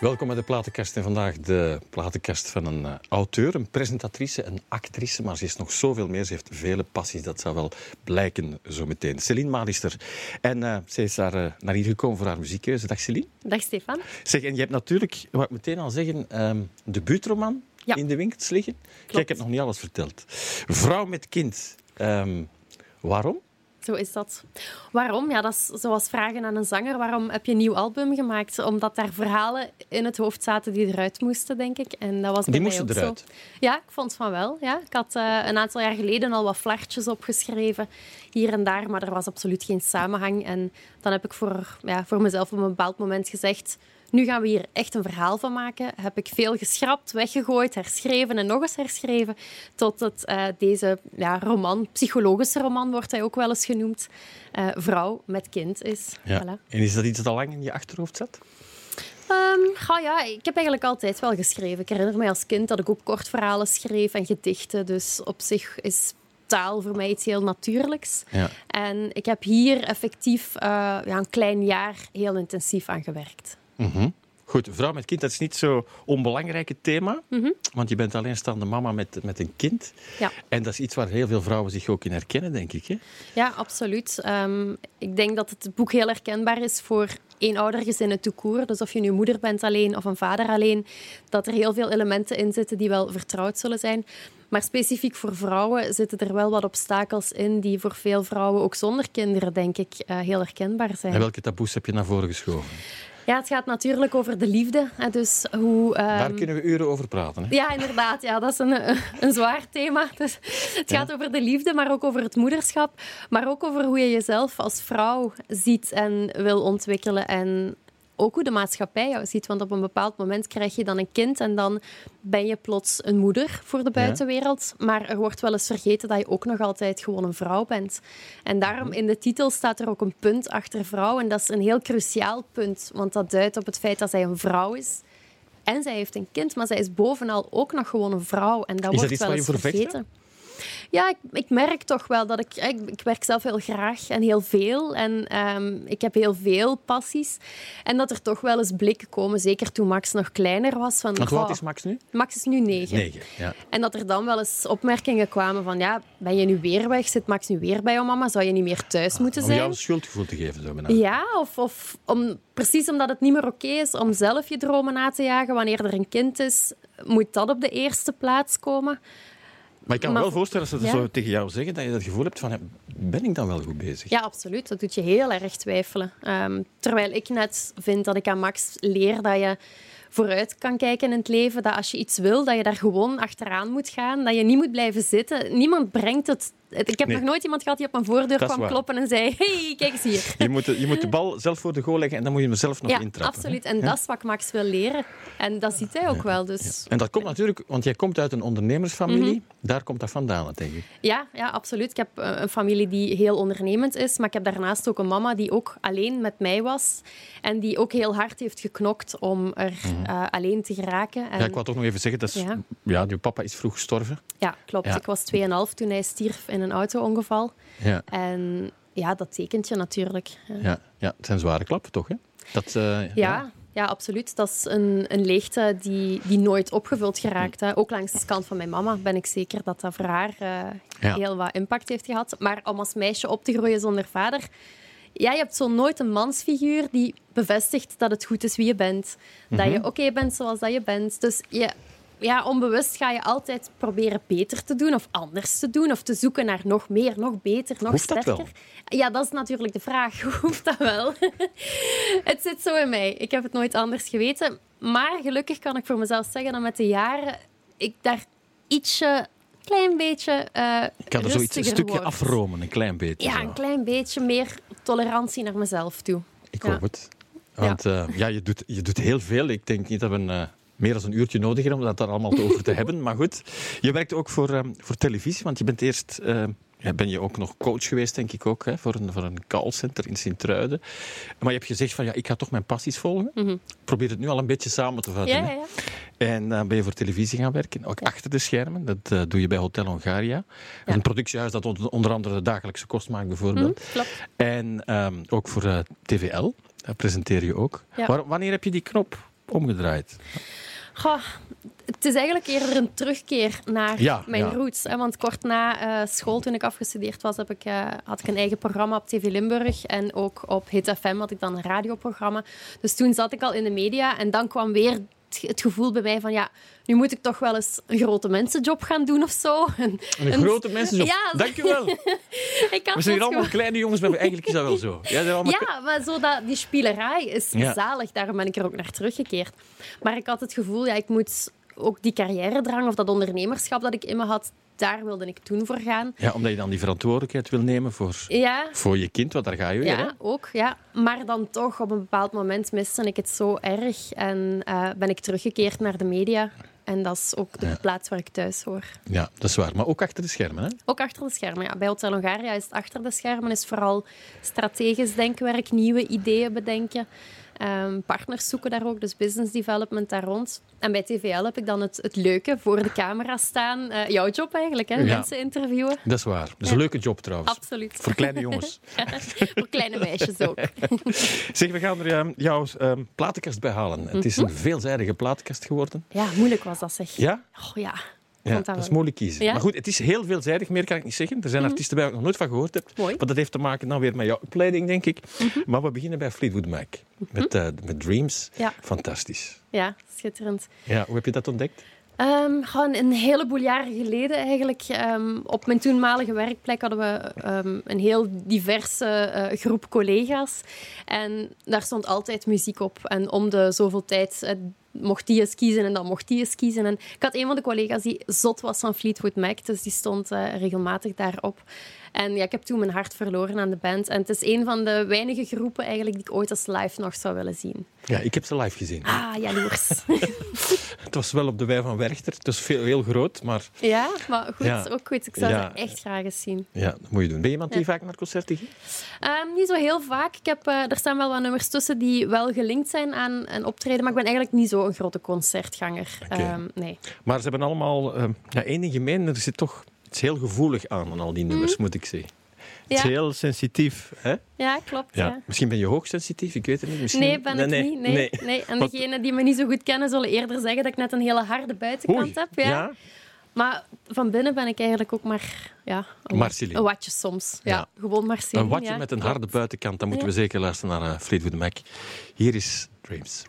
Welkom bij de Platenkast. En vandaag de Platenkast van een uh, auteur, een presentatrice, een actrice. Maar ze is nog zoveel meer. Ze heeft vele passies. Dat zal wel blijken zo meteen. Celine Malister. En uh, ze is daar uh, naar hier gekomen voor haar muziekkeuze. Dag Celine. Dag Stefan. Zeg, en je hebt natuurlijk, wat ik meteen al zeggen, um, debuutroman ja. in de winkels liggen. Kijk, ik heb nog niet alles verteld. Vrouw met kind. Um, waarom? Zo is dat. Waarom? Ja, dat is zoals vragen aan een zanger. Waarom heb je een nieuw album gemaakt? Omdat daar verhalen in het hoofd zaten die eruit moesten, denk ik. En dat was die bij moesten mij ook eruit? Zo. Ja, ik vond van wel. Ja. Ik had uh, een aantal jaar geleden al wat flartjes opgeschreven, hier en daar, maar er was absoluut geen samenhang. En dan heb ik voor, ja, voor mezelf op een bepaald moment gezegd... Nu gaan we hier echt een verhaal van maken. Heb ik veel geschrapt, weggegooid, herschreven en nog eens herschreven. Tot het uh, deze ja, roman, psychologische roman wordt hij ook wel eens genoemd, uh, Vrouw met kind is. Ja. Voilà. En is dat iets dat al lang in je achterhoofd zat? Um, ja, ik heb eigenlijk altijd wel geschreven. Ik herinner me als kind dat ik ook kortverhalen schreef en gedichten. Dus op zich is taal voor mij iets heel natuurlijks. Ja. En ik heb hier effectief uh, ja, een klein jaar heel intensief aan gewerkt. Mm -hmm. Goed, vrouw met kind, dat is niet zo'n onbelangrijk thema. Mm -hmm. Want je bent alleenstaande mama met, met een kind. Ja. En dat is iets waar heel veel vrouwen zich ook in herkennen, denk ik. Hè? Ja, absoluut. Um, ik denk dat het boek heel herkenbaar is voor eenoudergezinnen court. Dus of je nu moeder bent alleen of een vader alleen, dat er heel veel elementen in zitten die wel vertrouwd zullen zijn. Maar specifiek voor vrouwen zitten er wel wat obstakels in die voor veel vrouwen, ook zonder kinderen, denk ik, uh, heel herkenbaar zijn. En welke taboes heb je naar voren geschoven? Ja, het gaat natuurlijk over de liefde. Hè, dus hoe, um... Daar kunnen we uren over praten. Hè? Ja, inderdaad. Ja, dat is een, een zwaar thema. Dus het gaat ja. over de liefde, maar ook over het moederschap. Maar ook over hoe je jezelf als vrouw ziet en wil ontwikkelen. En ook hoe de maatschappij jou ziet. Want op een bepaald moment krijg je dan een kind en dan ben je plots een moeder voor de buitenwereld. Ja. Maar er wordt wel eens vergeten dat je ook nog altijd gewoon een vrouw bent. En daarom in de titel staat er ook een punt achter vrouw. En dat is een heel cruciaal punt, want dat duidt op het feit dat zij een vrouw is. En zij heeft een kind, maar zij is bovenal ook nog gewoon een vrouw. En dat is wordt dat wel eens vergeten. Ja, ik, ik, merk toch wel dat ik, ik... Ik werk zelf heel graag en heel veel. En um, ik heb heel veel passies. En dat er toch wel eens blikken komen, zeker toen Max nog kleiner was. Van, Want oud is Max nu? Max is nu negen. Negen, ja. En dat er dan wel eens opmerkingen kwamen van... Ja, ben je nu weer weg? Zit Max nu weer bij jou mama? Zou je niet meer thuis moeten Om zijn? jou een schuldgevoel te geven, zo bijna. Ja, of, of om, precies omdat het niet meer oké is om zelf je dromen na te jagen. Wanneer er een kind is, moet dat op de eerste plaats komen. Maar ik kan me Maar- wel voorstellen als ze Ja. dat zo tegen jou zeggen, dat je dat gevoel hebt van, ben ik dan wel goed bezig? Ja, absoluut. Dat doet je heel erg twijfelen. Ehm, terwijl ik net vind dat ik aan Max leer dat je vooruit kan kijken in het leven. Dat als je iets wil, dat je daar gewoon achteraan moet gaan. Dat je niet moet blijven zitten. Niemand brengt het... Ik heb Nee. nog nooit iemand gehad die op mijn voordeur kwam waar. kloppen en zei... hey, kijk eens hier. Je moet, de, je moet de bal zelf voor de goal leggen en dan moet je hem zelf nog Ja, intrappen. absoluut. En dat is wat Max wil leren. En dat ziet hij ook wel. Dus En dat komt natuurlijk, want jij komt uit een ondernemersfamilie. Mhm. Daar komt dat vandaan, denk ik. Ja, ja, absoluut. Ik heb eh, een familie die heel ondernemend is, maar ik heb daarnaast ook een mama die ook alleen met mij was en die ook heel hard heeft geknokt om er eh, alleen te geraken. En, Mhm. Ja, ik wou toch nog even zeggen, dat is, ja. Ja. je papa is vroeg gestorven. ja, klopt. Ja. Ik was 2,5 toen hij stierf in een auto-ongeval. Ja. En ja, dat tekent je natuurlijk. Ja. Ja, het zijn zware klappen, toch? Hè? Dat, eh, Ja, ja, absoluut. Dat is een, een leegte die, die nooit opgevuld geraakt. Hè. Ook langs de kant van mijn mama ben ik zeker dat dat voor haar eh, Ja. heel wat impact heeft gehad. Maar om als meisje op te groeien zonder vader... Ja, je hebt zo nooit een mansfiguur die bevestigt dat het goed is wie je bent. Dat je oké bent zoals dat je bent. Dus je, ja, onbewust ga je altijd proberen beter te doen of anders te doen. Of te zoeken naar nog meer, nog beter, nog Hoeft dat sterker. wel? Ja, dat is natuurlijk de vraag. Hoeft dat wel? het zit zo in mij. Ik heb het nooit anders geweten. Maar gelukkig kan ik voor mezelf zeggen dat met de jaren ik daar ietsje, klein beetje eh Ik kan er zoiets een stukje afromen, een klein beetje. Ja, zo. een klein beetje meer tolerantie naar mezelf toe. Ik Ja. hoop het. Want ja. ja, je, doet, je doet heel veel. Ik denk niet dat we een, eh, meer dan een uurtje nodig om dat daar allemaal over te hebben. Maar goed, je werkt ook voor, ehm, voor televisie, want je bent eerst... ehm, ja, ben je ook nog coach geweest, denk ik ook, hè, voor, een, voor een callcenter in Sint-Truiden. Maar je hebt gezegd van, ja, ik ga toch mijn passies volgen. Mhm. Probeer het nu al een beetje samen te vatten. Ja, ja, ja. En dan ben je voor televisie gaan werken, ook achter de schermen. Dat eh, doe je bij Hotel Hongaria. Een productiehuis dat onder- onder andere de dagelijkse kost maakt, bijvoorbeeld. Klopt. En ehm, ook voor eh, TVL, dat presenteer je ook. Waar- wanneer heb je die knop omgedraaid? Goh, het is eigenlijk eerder een terugkeer naar Ja, mijn ja. roots. Hè? Want kort na eh, school, toen ik afgestudeerd was, heb ik, eh, had ik een eigen programma op TV Limburg. En ook op Hit FM had ik dan een radioprogramma. Dus toen zat ik al in de media. En dan kwam weer het, het gevoel bij mij van... Ja, nu moet ik toch wel eens een grote mensenjob gaan doen of zo. En, Een en- grote mensenjob. Ja, Dankjewel. ik We zijn hier allemaal kleine jongens, maar eigenlijk is dat wel zo. Ja, allemaal Ja, maar zo dat, die spielerij is Ja. zalig. Daarom ben ik er ook naar teruggekeerd. Maar ik had het gevoel, ja, ik moet ook die carrière-drang of dat ondernemerschap dat ik in me had, daar wilde ik toen voor gaan. Ja, omdat je dan die verantwoordelijkheid wil nemen voor, Ja, voor je kind, want daar ga je weer. hè? ja, ook. Ja. Maar dan toch, op een bepaald moment miste ik het zo erg. En eh, ben ik teruggekeerd naar de media. En dat is ook de Ja. plaats waar ik thuis hoor. Ja, dat is waar. Maar ook achter de schermen. Hè? Ook achter de schermen. Ja. Bij Hotel Hongaria is het achter de schermen. Is vooral strategisch denkwerk, nieuwe ideeën bedenken. Ehm, partners zoeken daar ook, dus business development daar rond. En bij TVL heb ik dan het, het leuke, voor de camera staan. Eh, jouw job eigenlijk, hè? Ja. mensen interviewen. Dat is waar. Dat is een leuke job trouwens. Absoluut. Voor kleine jongens. voor kleine meisjes ook. Zeg, we gaan er ehm, jouw ehm, platenkast bij halen. Het is een veelzijdige platenkast geworden. Ja, moeilijk was dat zeg. Ja? Oh, ja. Ja, dat is moeilijk kiezen. Ja. Maar goed, het is heel veelzijdig, meer kan ik niet zeggen. Er zijn artiesten bij waar ik nog nooit van gehoord heb. Mooi. Maar dat heeft te maken dan weer met jouw opleiding, denk ik. Mhm. Maar we beginnen bij Fleetwood Mac. Met, eh, met Dreams. Ja. Fantastisch. Ja, schitterend. Ja, hoe heb je dat ontdekt? Ehm, gewoon een heleboel jaren geleden eigenlijk. ehm, op mijn toenmalige werkplek hadden we ehm, een heel diverse eh, groep collega's. En daar stond altijd muziek op. En om de zoveel tijd eh, mocht die eens kiezen en dan mocht die eens kiezen. En ik had een van de collega's die zot was van Fleetwood Mac. Dus die stond eh, regelmatig daarop. En ja, ik heb toen mijn hart verloren aan de band. En het is een van de weinige groepen eigenlijk die ik ooit als live nog zou willen zien. Ja, ik heb ze live gezien. Ah, jaloers. Het was wel op de wei van Werchter. Het was veel, heel groot, maar ja, maar goed, Ja. ook goed. Ik zou Ja. ze echt graag eens zien. ja, dat moet je doen. Ben je iemand die Ja. vaak naar concerten gaat? Ehm, niet zo heel vaak. Ik heb, eh, er staan wel wat nummers tussen die wel gelinkt zijn aan een optreden, maar ik ben eigenlijk niet zo een grote concertganger. Oké. Ehm, nee. Maar ze hebben allemaal ehm, ja, één ding gemeen. Er zit toch iets heel gevoelig aan, aan al die nummers, moet ik zeggen. Het is Mhm. Heel sensitief. Hè? Ja, klopt. Ja. Ja. Misschien ben je hoogsensitief, ik weet het niet. Misschien... Nee, ben ik niet. Nee, nee. En Wat- degenen die me niet zo goed kennen, zullen eerder zeggen dat ik net een hele harde buitenkant Oei, heb. Ja. ja? Maar van binnen ben ik eigenlijk ook maar ja, een, Marceline. een watje soms. Ja. Gewoon Marceline. Een watje met een harde buitenkant. Dan moeten we zeker luisteren naar eh, Fleetwood Mac. Hier is Dreams.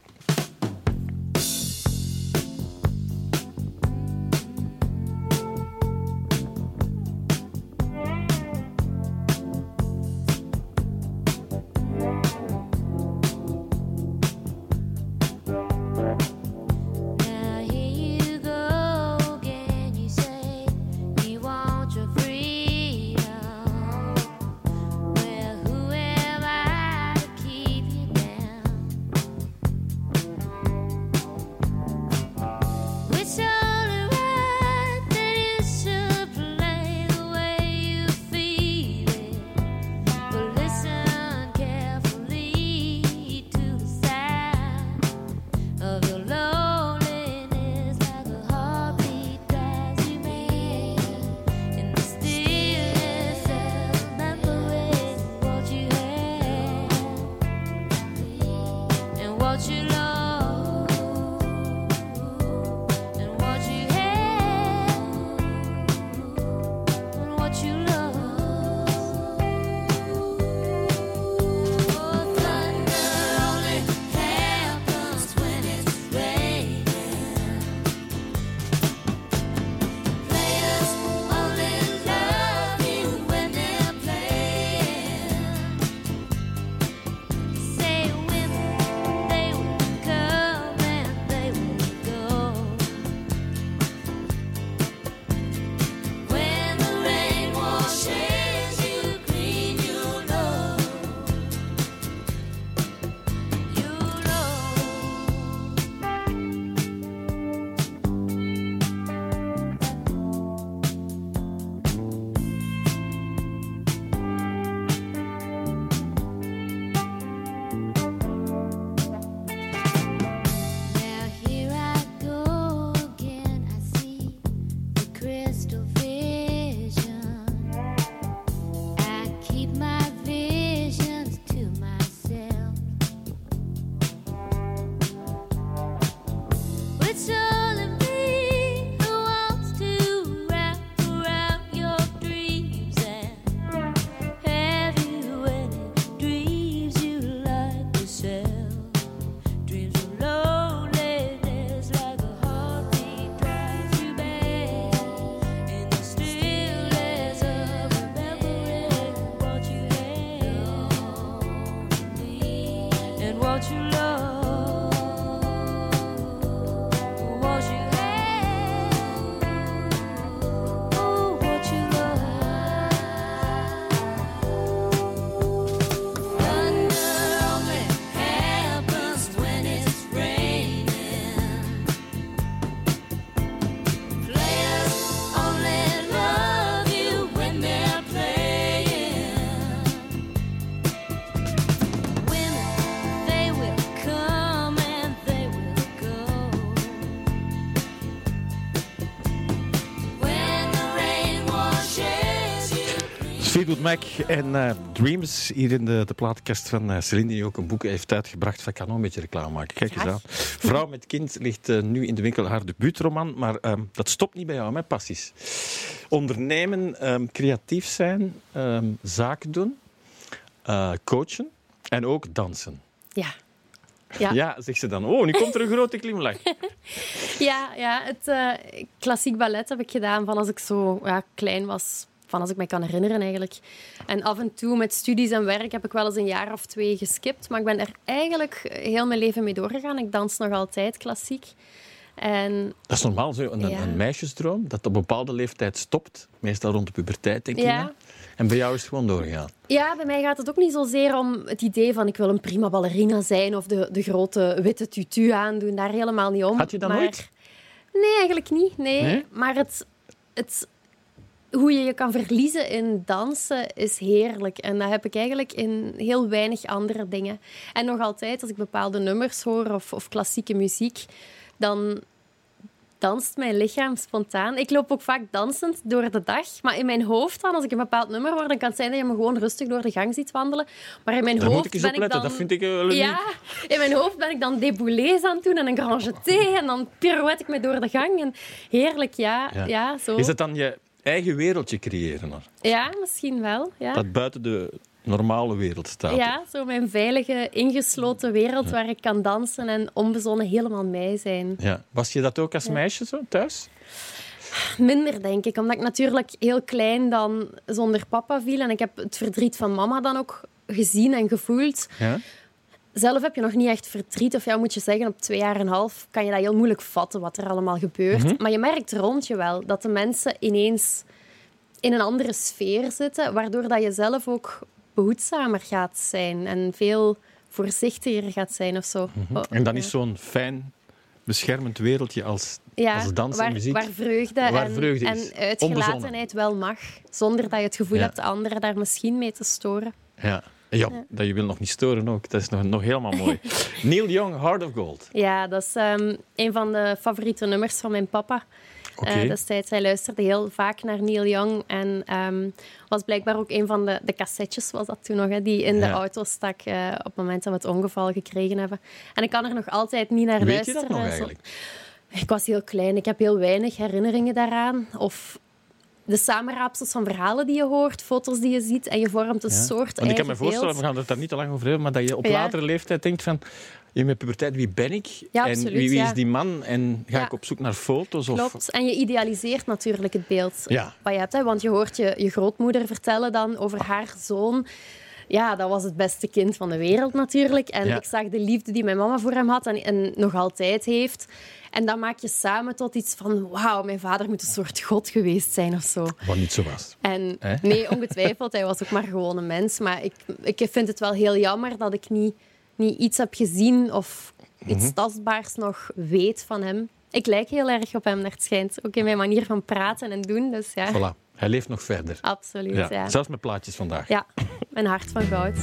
Fleetwood Mac en eh, Dreams hier in de, de plaatkast van uh, Celine, die ook een boek heeft uitgebracht. Ik kan nog een beetje reclame maken. Kijk eens aan. Vrouw met kind ligt eh, nu in de winkel haar debuutroman, maar ehm, dat stopt niet bij jou, hè, passies. Ondernemen, ehm, creatief zijn, ehm, zaken doen, coachen en ook dansen. Ja. Ja. Ja, zegt ze dan. Oh, nu komt er een grote glimlach. Ja, ja het klassiek ballet heb ik gedaan van als ik zo ja, klein was. Van als ik me kan herinneren eigenlijk. En af en toe met studies en werk heb ik wel eens een jaar of twee geskipt. Maar ik ben er eigenlijk heel mijn leven mee doorgegaan. Ik dans nog altijd klassiek. En Dat is normaal zo, een, Ja. een meisjesdroom, dat op een bepaalde leeftijd stopt. Meestal rond de puberteit, denk ik. Ja. En bij jou is het gewoon doorgegaan. ja, bij mij gaat het ook niet zozeer om het idee van ik wil een prima ballerina zijn of de, de grote witte tutu aandoen. Daar helemaal niet om. Had je dat maar... nooit? Nee, eigenlijk niet. Nee. Nee? Maar het, het, hoe je je kan verliezen in dansen is heerlijk. En dat heb ik eigenlijk in heel weinig andere dingen. En nog altijd, als ik bepaalde nummers hoor of, of klassieke muziek, dan danst mijn lichaam spontaan. Ik loop ook vaak dansend door de dag. Maar in mijn hoofd dan, als ik een bepaald nummer hoor, dan kan het zijn dat je me gewoon rustig door de gang ziet wandelen. Maar in mijn Daar hoofd ik ben ik dan... Dat vind ik eh, wel Ja, in mijn hoofd ben ik dan déboulés aan het doen en een grand jeté en dan pirouette ik me door de gang. En heerlijk, ja. Ja. ja. zo. Is het dan je eigen wereldje creëren? Ja, misschien wel. Ja. Dat buiten de normale wereld staat. ja, zo mijn veilige, ingesloten wereld waar ik kan dansen en onbezonnen helemaal mij zijn. Ja. Was je dat ook als meisje zo, thuis? Minder, denk ik. Omdat ik natuurlijk heel klein dan zonder papa viel. En ik heb het verdriet van mama dan ook gezien en gevoeld. Ja. Zelf heb je nog niet echt verdriet. Of ja, moet je zeggen, op twee jaar en een half kan je dat heel moeilijk vatten wat er allemaal gebeurt. Maar je merkt rond je wel dat de mensen ineens in een andere sfeer zitten. Waardoor dat je zelf ook behoedzamer gaat zijn. En veel voorzichtiger gaat zijn of zo. Oh, En dan is zo'n fijn, beschermend wereldje als, Ja, als dans en muziek. waar vreugde, Waar en, vreugde en uitgelatenheid wel mag. Zonder dat je het gevoel Ja. hebt de anderen daar misschien mee te storen. Ja. Ja, dat je wil nog niet storen ook. Dat is nog, nog helemaal mooi. Neil Young, Heart of Gold. Ja, dat is ehm, een van de favoriete nummers van mijn papa. Oké. Eh, destijds, hij luisterde heel vaak naar Neil Young. En ehm, was blijkbaar ook een van de, de cassettes, was dat toen nog, hè, die in de auto stak eh, op het moment dat we het ongeval gekregen hebben. En ik kan er nog altijd niet naar Weet je luisteren. dat nog eigenlijk? Ik was heel klein, ik heb heel weinig herinneringen daaraan. Of de samenraapsels van verhalen die je hoort, foto's die je ziet en je vormt een Ja. soort Want ik kan me voorstellen, we gaan het daar niet te lang over hebben, maar dat je op Ja. latere leeftijd denkt van... In mijn puberteit, wie ben ik? Ja, en absoluut, wie, wie ja. is die man? En ga Ja. ik op zoek naar foto's? Of... Klopt. En je idealiseert natuurlijk het beeld Ja. wat je hebt. Hè? Want je hoort je, je grootmoeder vertellen dan over haar zoon. Ja, dat was het beste kind van de wereld natuurlijk. En Ja. ik zag de liefde die mijn mama voor hem had en, en nog altijd heeft. En dan maak je samen tot iets van... Wauw, mijn vader moet een soort god geweest zijn of zo. Wat niet zo was. En nee, ongetwijfeld, hij was ook maar gewoon een mens. Maar ik, ik vind het wel heel jammer dat ik niet, niet iets heb gezien of iets Mhm. tastbaars nog weet van hem. Ik lijk heel erg op hem, naar het schijnt. Ook in mijn manier van praten en doen. Dus ja, Voilà. Hij leeft nog verder. absoluut. Ja. Ja. Zelfs met plaatjes vandaag. ja, een hart van goud.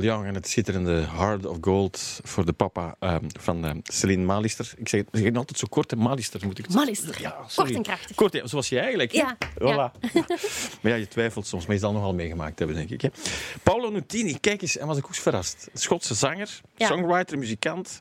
Neil Young en het schitterende Heart of Gold voor de papa ehm, van ehm, Celine Malister. Ik zeg, zeg het altijd zo kort, hè, Malister moet ik het Malister. Ja, Kort en krachtig. Kort, zoals jij eigenlijk. Ja, Voilà. maar ja, je twijfelt soms, maar je zal nogal meegemaakt hebben, denk ik. Hè? Paolo Nutini, kijk eens, en was ik ook verrast. Schotse zanger, Ja. songwriter, muzikant,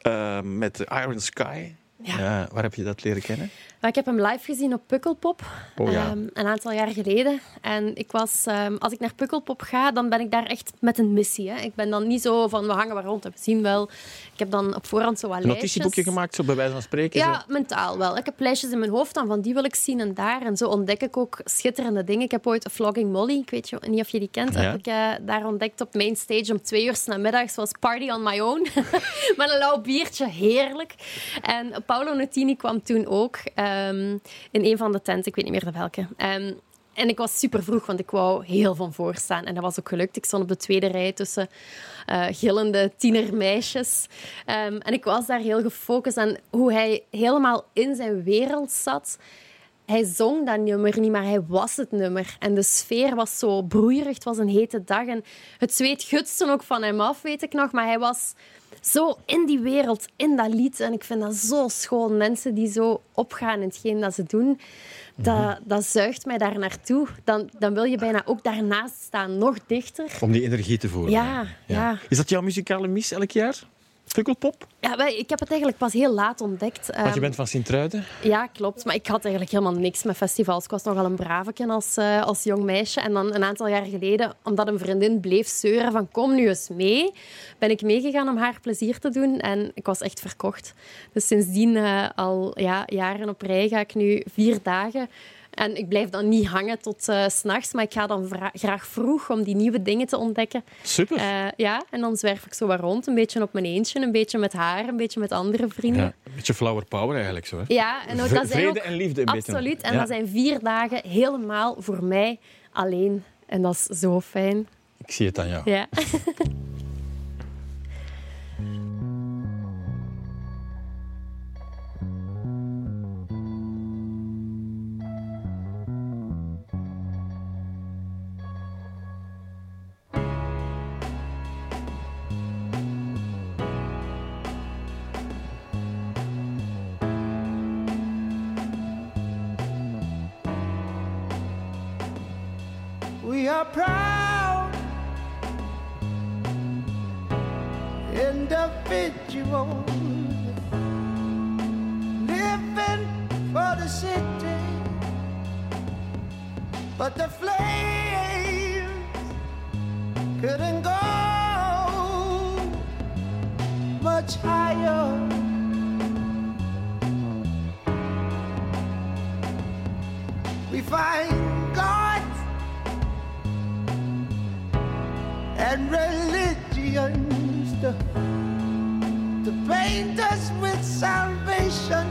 ehm, met Iron Sky. Ja. Ja, waar heb je dat leren kennen? Maar ik heb hem live gezien op Pukkelpop Oh ja. ehm, een aantal jaar geleden. En ik was, ehm, als ik naar Pukkelpop ga, dan ben ik daar echt met een missie. Hè. Ik ben dan niet zo van we hangen waar rond en we zien wel. Ik heb dan op voorhand zo wat Een lijstjes. notitieboekje gemaakt, zo bij wijze van spreken? Ja, zo? mentaal wel. Ik heb lijstjes in mijn hoofd dan van die wil ik zien en daar. En zo ontdek ik ook schitterende dingen. Ik heb ooit Vlogging Molly, ik weet je- niet of je die kent, Ja. heb ik eh, daar ontdekt op main stage om twee uur 's namiddags. was Party on my own. Met een lauw biertje, heerlijk. En Paolo Nutini kwam toen ook ehm, in een van de tenten, ik weet niet meer de welke. Ehm, en ik was super vroeg, want ik wou heel van voor staan. En dat was ook gelukt. Ik stond op de tweede rij tussen eh, gillende tienermeisjes. Ehm, en ik was daar heel gefocust aan hoe hij helemaal in zijn wereld zat. Hij zong dat nummer niet, maar hij was het nummer. En de sfeer was zo broeierig. Het was een hete dag. En het zweet gutste ook van hem af, weet ik nog. Maar hij was zo in die wereld, in dat lied. En ik vind dat zo schoon. Mensen die zo opgaan in hetgeen dat ze doen, dat, dat zuigt mij daar naartoe. Dan, dan wil je bijna ook daarnaast staan, nog dichter. Om die energie te voeren. Ja, ja. Is dat jouw muzikale mis elk jaar? Ja, ik heb het eigenlijk pas heel laat ontdekt. Want je Ehm, bent van Sint-Truiden. Ja, klopt. Maar ik had eigenlijk helemaal niks met festivals. Ik was nogal een braveken als, eh, als jong meisje. En dan een aantal jaar geleden, omdat een vriendin bleef zeuren van kom nu eens mee, ben ik meegegaan om haar plezier te doen. En ik was echt verkocht. Dus sindsdien eh, al ja, jaren op rij ga ik nu vier dagen. En ik blijf dan niet hangen tot eh, s s'nachts, maar ik ga dan graag vroeg om die nieuwe dingen te ontdekken. Super. Eh, ja, en dan zwerf ik zo wat rond, een beetje op mijn eentje, een beetje met haar, een beetje met andere vrienden. ja, een beetje flower power eigenlijk zo. Hè? Ja, en ook, dat zijn vrede ook, en liefde een beetje. Absoluut. En Ja. dat zijn vier dagen helemaal voor mij alleen. En dat is zo fijn. Ik zie het aan jou. Ja. We are proud individuals living for the city, but the flames couldn't go much higher. We find and religions to, to paint us with salvation.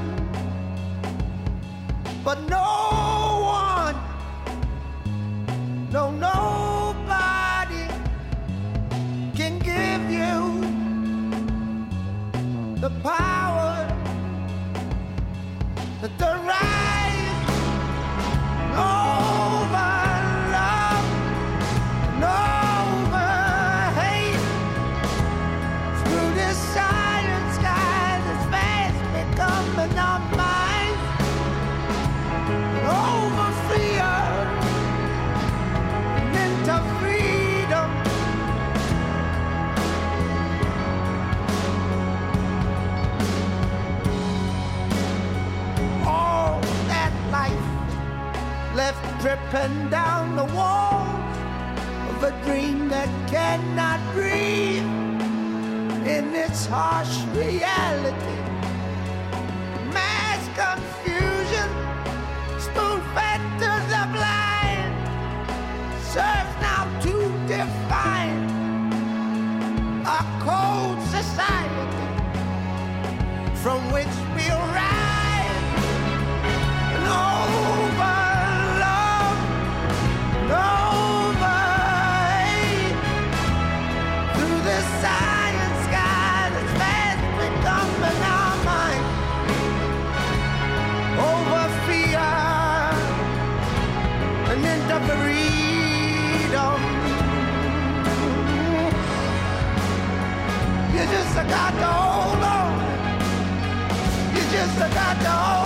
But no dripping down the wall of a dream that cannot breathe in its harsh reality. Got to hold on. You just got to hold on.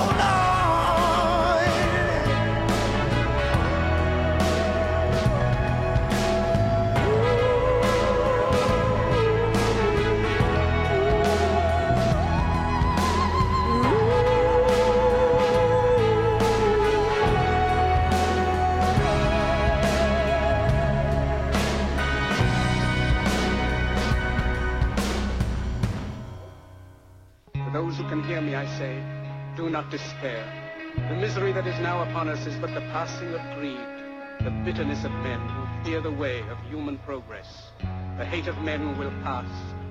I say, do not despair. The misery that is now upon us is but the passing of greed, the bitterness of men who fear the way of human progress. The hate of men will pass,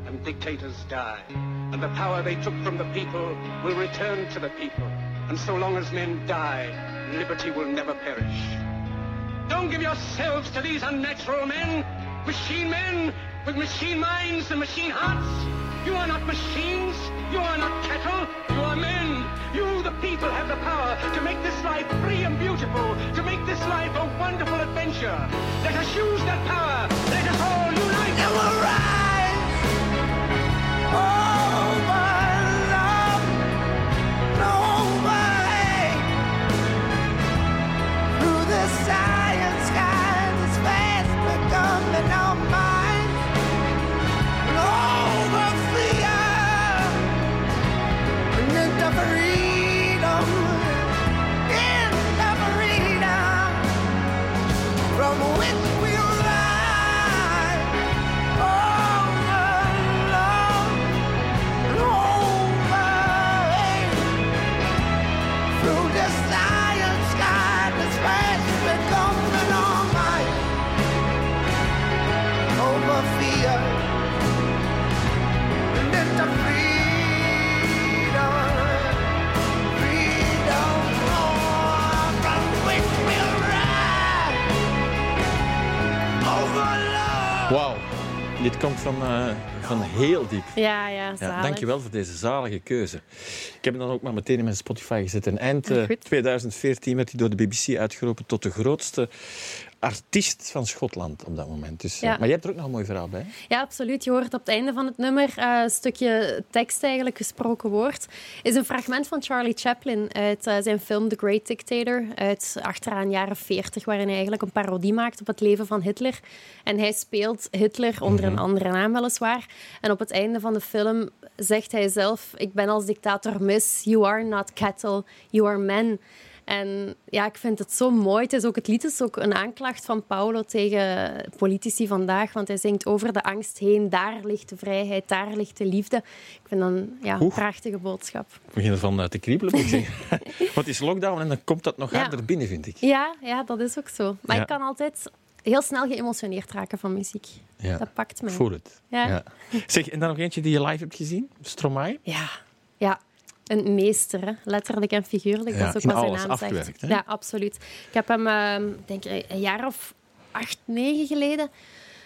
and dictators die, and the power they took from the people will return to the people. And so long as men die, liberty will never perish. Don't give yourselves to these unnatural men, machine men with machine minds and machine hearts. You are not machines. You are not cattle. You are men. You, the people, have the power to make this life free and beautiful, to make this life a wonderful adventure. Let us use that power. Dit komt van, eh, van heel diep. Ja, ja, Ja, dankjewel voor deze zalige keuze. Ik heb hem dan ook maar meteen in mijn Spotify gezet. En eind eh, Goed. 2014 werd hij door de BBC uitgeroepen tot de grootste artiest van Schotland op dat moment. Dus, eh, Ja. Maar jij hebt er ook nog een mooi verhaal bij. Ja, absoluut. Je hoort op het einde van het nummer eh, een stukje tekst, eigenlijk gesproken woord. Is een fragment van Charlie Chaplin uit eh, zijn film The Great Dictator uit achteraan jaren 40, waarin hij eigenlijk een parodie maakt op het leven van Hitler. En hij speelt Hitler onder een andere naam weliswaar. En op het einde van de film zegt hij zelf: Ik ben als dictator mis. You are not cattle, you are men. En ja, ik vind het zo mooi. Het, is ook, het lied is ook een aanklacht van Paulo tegen politici vandaag. Want hij zingt over de angst heen. Daar ligt de vrijheid, daar ligt de liefde. Ik vind dat een ja, Oeh. prachtige boodschap. Ik begin ervan eh, te kriebelen, moet ik zeggen. Want het is lockdown en dan komt dat nog Ja. harder binnen, vind ik. Ja, ja, dat is ook zo. Maar Ja. ik kan altijd heel snel geëmotioneerd raken van muziek. Ja. Dat pakt mij. Ik voel het. Ja. Zeg, en dan nog eentje die je live hebt gezien? Stromae? Ja, ja. Een meester, hè. letterlijk en figuurlijk. Dat is ook wat zijn naam zegt. afgewerkt, hè? Ja, absoluut. Ik heb hem, eh, denk ik, een jaar of acht, negen geleden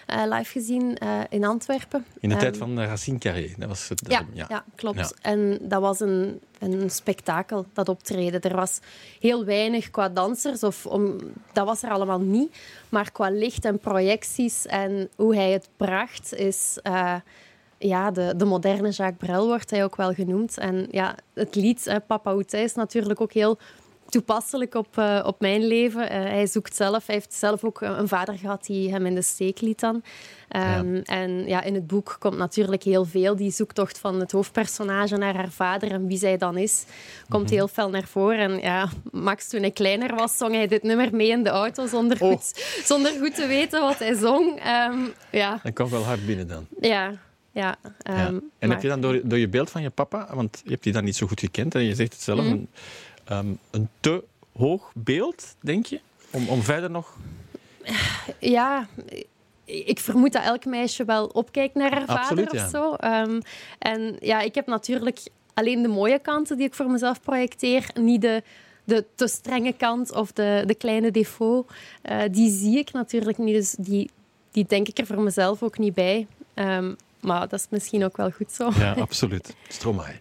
eh, live gezien eh, in Antwerpen. In de tijd van eh, Racine Carré. Dat was het. Ja, ja. ja. klopt. Ja. En dat was een, een spektakel, dat optreden. Er was heel weinig qua dansers, of om, dat was er allemaal niet. Maar qua licht en projecties en hoe hij het bracht, is... eh, ja, de, de moderne Jacques Brel wordt hij ook wel genoemd. En ja, het lied, hè, Papa Oetij, is natuurlijk ook heel toepasselijk op, eh, op mijn leven. Eh, hij zoekt zelf, hij heeft zelf ook een vader gehad die hem in de steek liet dan. Ehm, En ja, in het boek komt natuurlijk heel veel. Die zoektocht van het hoofdpersonage naar haar vader en wie zij dan is, komt heel fel naar voren. En ja, Max, toen hij kleiner was, zong hij dit nummer mee in de auto zonder, goed, zonder goed te weten wat hij zong. Ehm, ja, Dat kwam wel hard binnen dan. ja, ja. Ja. ehm, En maar- heb je dan door, door je beeld van je papa, want je hebt die dan niet zo goed gekend en je zegt het zelf, Mhm. een, ehm, een te hoog beeld, denk je? Om, om verder nog... Ja, ik vermoed dat elk meisje wel opkijkt naar haar Absoluut, vader of zo. Ehm, en ja, ik heb natuurlijk alleen de mooie kanten die ik voor mezelf projecteer, niet de, de te strenge kant of de, de kleine défaut. Eh, die zie ik natuurlijk niet, dus die, die denk ik er voor mezelf ook niet bij. Ehm, maar dat is misschien ook wel goed zo. Ja, absoluut. Stromae.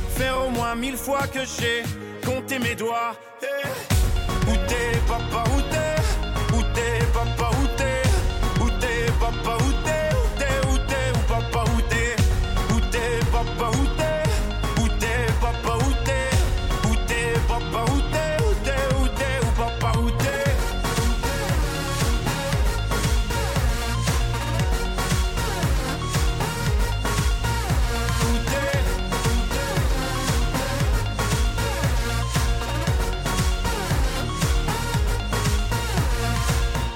faire au moins mille fois que j'ai compté mes doigts. Eh, Où t'es papa, où t'es?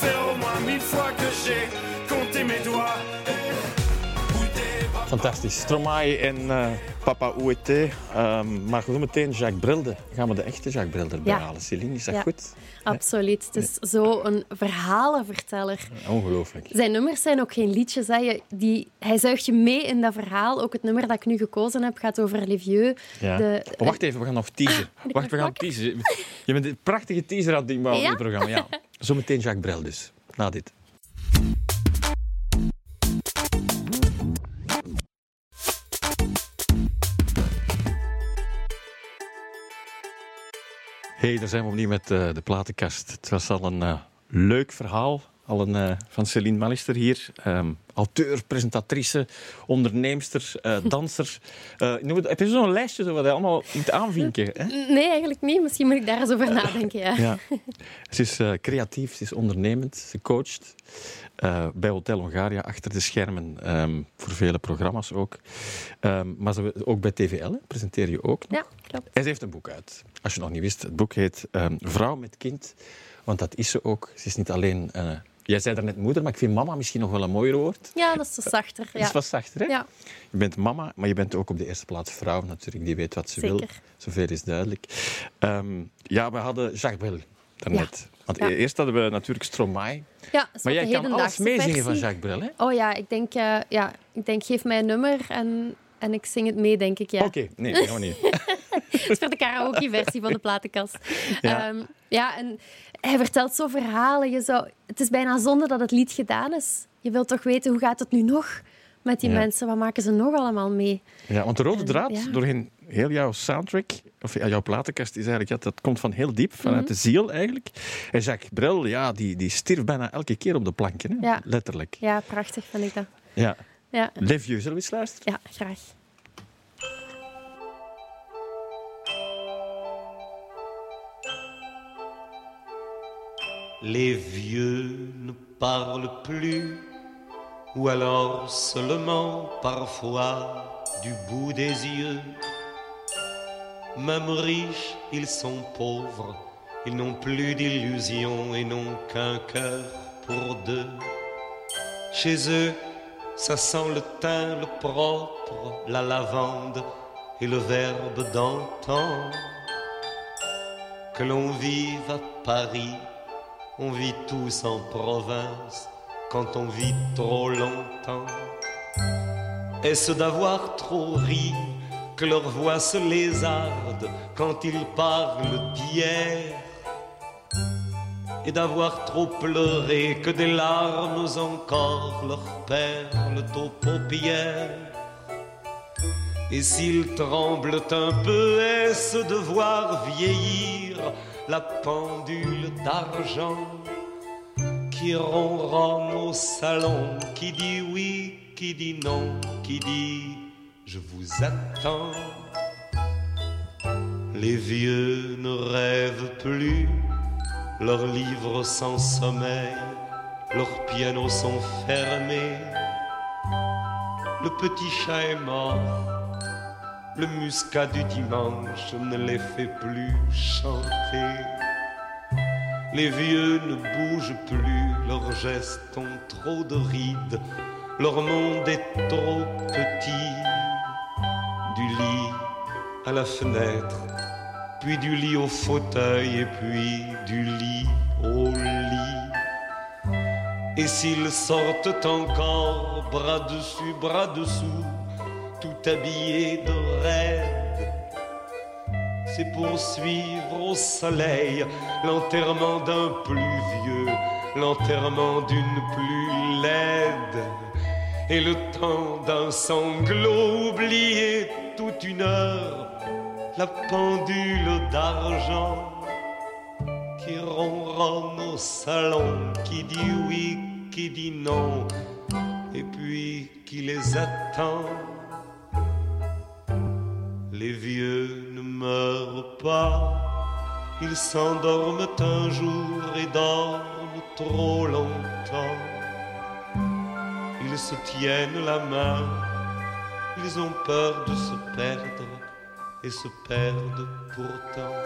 faire au moins mille fois que j'ai compté mes doigts. Fantastisch. Stromae en eh, Papa Ouete. Ehm maar zo meteen Jacques Brilde. Gaan we de echte Jacques Brilde Ja. halen? Celine, is dat Ja. goed? Absoluut. Het is zo een verhalenverteller. Ongelooflijk. Zijn nummers zijn ook geen liedjes. Hè. Je- Die, hij zuigt je mee in dat verhaal. Ook het nummer dat ik nu gekozen heb gaat over Les Vieux. Ja. De- Oh, wacht even, we gaan nog teasen. ik Wacht, we gaan teasen. Je bent een prachtige teaser aan het in het programma. Ja. Zometeen Jacques Brel dus. Na dit. Hey, daar zijn we opnieuw met eh, de platenkast. Het was al een eh, leuk verhaal al een, eh, van Céline Mallister hier. Ehm, auteur, presentatrice, onderneemster, danser. Het- heb je zo'n lijstje zo wat je allemaal moet aanvinken? Hè? Nee, eigenlijk niet. Misschien moet ik daar eens over nadenken. Ja. Ja. Ze is creatief, ze is ondernemend, ze coacht bij Hotel Hongaria achter de schermen ehm, voor vele programma's ook. Ehm, maar ze, ook bij TVL hè, presenteer je ook. nog. Ja, klopt. En ze heeft een boek uit. Als je nog niet wist, het boek heet ehm, Vrouw met kind. Want dat is ze ook. Ze is niet alleen... eh, jij zei daarnet moeder, maar ik vind mama misschien nog wel een mooier woord. Ja, dat is zo zachter. Het is Ja. wat zachter, hè? Ja. Je bent mama, maar je bent ook op de eerste plaats vrouw natuurlijk. Die weet wat ze wil. Zeker. Zoveel is duidelijk. Ehm, ja, we hadden Jacques daarnet. Want Ja. eerst hadden we natuurlijk Stromae. Ja, dat is Maar wat jij kan alles meezingen van. Jacques Brel, hè? Oh ja, ik denk, eh, ja, ik denk geef mij een nummer en, en ik zing het mee, denk ik. Ja. Oké, nee, we niet. Dat is voor de karaoke-versie van de platenkast. Ja. Ja. ja, en hij vertelt zo verhalen. Je zou, het is bijna zonde dat het lied gedaan is. Je wilt toch weten, hoe gaat het nu nog met die Ja. mensen? Wat maken ze nog allemaal mee? Ja, want de rode En, draad ja. doorheen heel jouw soundtrack, of jouw platenkast, is eigenlijk, ja, dat komt van heel diep, vanuit Mhm. de ziel eigenlijk. En Jacques Brel, ja, die, die stierf bijna elke keer op de planken, hè? Ja. letterlijk. Ja, prachtig vind ik dat. Ja. Ja, Les Vieux, zullen we eens luisteren? ja graag. Les vieux ne parlent plus, ou alors seulement parfois du bout des yeux. Même riches, ils sont pauvres, ils n'ont plus d'illusions et n'ont qu'un cœur pour deux. Chez eux, ça sent le thym, le propre, la lavande et le verbe d'antan. Que l'on vive à Paris, on vit tous en province quand on vit trop longtemps. Est-ce d'avoir trop ri que leur voix se lézarde quand ils parlent d'hier? Et d'avoir trop pleuré que des larmes encore leur perlent aux paupières et s'ils tremblent un peu, est-ce de voir vieillir la pendule d'argent qui ronronne au salon, qui dit oui, qui dit non, qui dit je vous attends. Les vieux ne rêvent plus, leurs livres sans sommeil, leurs pianos sont fermés. Le petit chat est mort, le muscat du dimanche ne les fait plus chanter. Les vieux ne bougent plus, leurs gestes ont trop de rides, leur monde est trop petit. Du lit à la fenêtre, puis du lit au fauteuil et puis du lit au lit. Et s'ils sortent encore, bras dessus, bras dessous, tout habillés de raide, c'est pour suivre au soleil l'enterrement d'un plus vieux, l'enterrement d'une plus laide, et le temps d'un sanglot oublié toute une heure, la pendule d'argent qui ronronne au salon, qui dit oui, qui dit non, et puis qui les attend. Les vieux ne meurent pas, ils s'endorment un jour et dorment trop longtemps. Ils se tiennent la main, ils ont peur de se perdre et se perdent pourtant.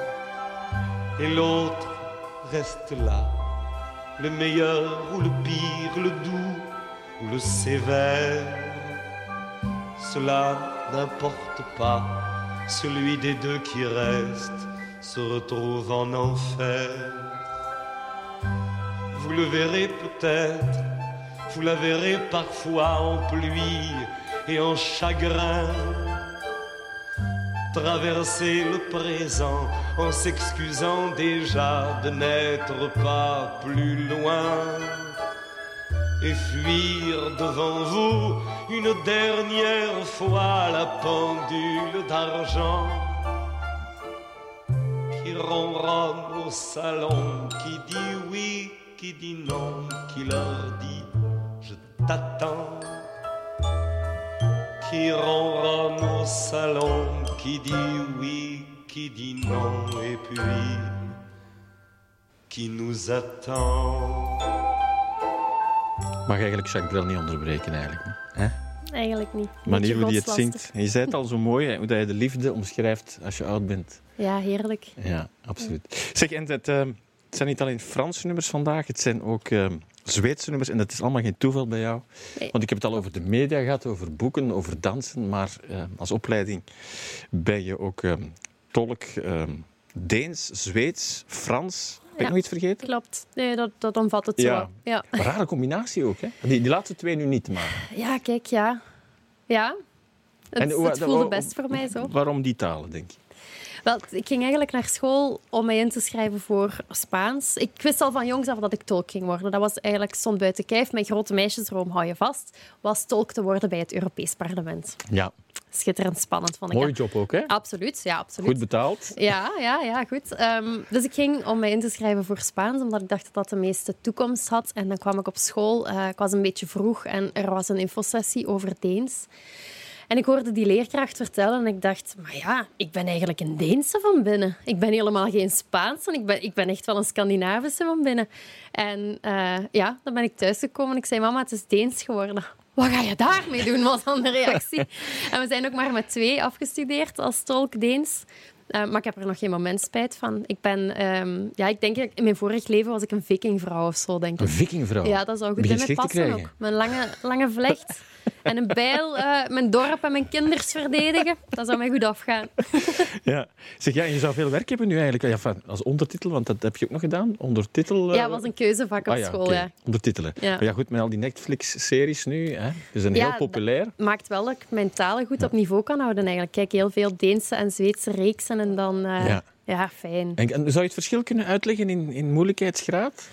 Et l'autre reste là, le meilleur ou le pire, le doux ou le sévère. Cela n'importe pas, celui des deux qui reste se retrouve en enfer. Vous le verrez peut-être, vous la verrez parfois en pluie et en chagrin. Traverser le présent en s'excusant déjà de n'être pas plus loin. Et fuir devant vous une dernière fois la pendule d'argent qui ronronne au salon, qui dit oui, qui dit non, qui leur dit je t'attends, qui ronronne au salon, qui dit oui, qui dit non, et puis qui nous attend. Mag eigenlijk Jacques Brel niet onderbreken eigenlijk. Hè? Eigenlijk niet. De manier hoe hij het zingt. En je zei het al zo mooi, hè, hoe dat je de liefde omschrijft als je oud bent. Ja, heerlijk. Ja, absoluut. Zeg, en het, eh, het zijn niet alleen Franse nummers vandaag, het zijn ook eh, Zweedse nummers. En dat is allemaal geen toeval bij jou. Nee. Want ik heb het al over de media gehad, over boeken, over dansen. Maar eh, als opleiding ben je ook eh, tolk eh, Deens, Zweeds, Frans. Ben ik Ja. nog iets vergeten? Klopt. Nee, dat, dat omvat het Ja. zo. Ja. Een rare combinatie ook, hè? Die, die laatste twee nu niet, maar... ja, kijk, ja. Ja. Het, hoe- het voelde best voor mij zo. Waarom die talen, denk je? Wel, ik ging eigenlijk naar school om mij in te schrijven voor Spaans. Ik wist al van jongs af dat ik tolk ging worden. Dat was eigenlijk stond buiten kijf. Mijn grote meisjesdroom, hou je vast, was tolk te worden bij het Europees Parlement. Ja, Schitterend spannend, vond ik. mooie job ook, hè? Absoluut, ja, absoluut. Goed betaald. Ja, ja, ja, goed. Ehm, dus ik ging om mij in te schrijven voor Spaans, omdat ik dacht dat dat de meeste toekomst had. En dan kwam ik op school. eh, ik was een beetje vroeg en er was een infosessie over Deens. En ik hoorde die leerkracht vertellen en ik dacht, maar ja, ik ben eigenlijk een Deense van binnen. Ik ben helemaal geen Spaanse, ik ben, ik ben echt wel een Scandinavische van binnen. En eh, ja, dan ben ik thuisgekomen en ik zei, mama, het is Deens geworden. Wat ga je daarmee doen, was dan de reactie. en we zijn ook maar met twee afgestudeerd als tolk Deens. Eh, maar ik heb er nog geen moment spijt van. Ik ben, ehm, ja, ik denk, in mijn vorig leven was ik een vikingvrouw of zo, denk ik. Een vikingvrouw. Ja, dat zou goed in mij passen ook. Mijn lange, lange vlecht en een bijl, eh, mijn dorp en mijn kinders verdedigen. Dat zou mij goed afgaan. Ja. Zeg, ja, je zou veel werk hebben nu eigenlijk. Ja, als ondertitel, want dat heb je ook nog gedaan. Ondertitel. eh, Ja, was een keuzevak op ah, ja, school, ja. Ondertitelen. Ja. Maar ja, goed, met al die Netflix-series nu. Hè, die zijn heel populair. Maakt wel dat ik mijn talen goed op niveau kan houden eigenlijk. Kijk heel veel Deense en Zweedse reeksen en dan... eh, Ja. ja. fijn. En, en zou je het verschil kunnen uitleggen in, in moeilijkheidsgraad?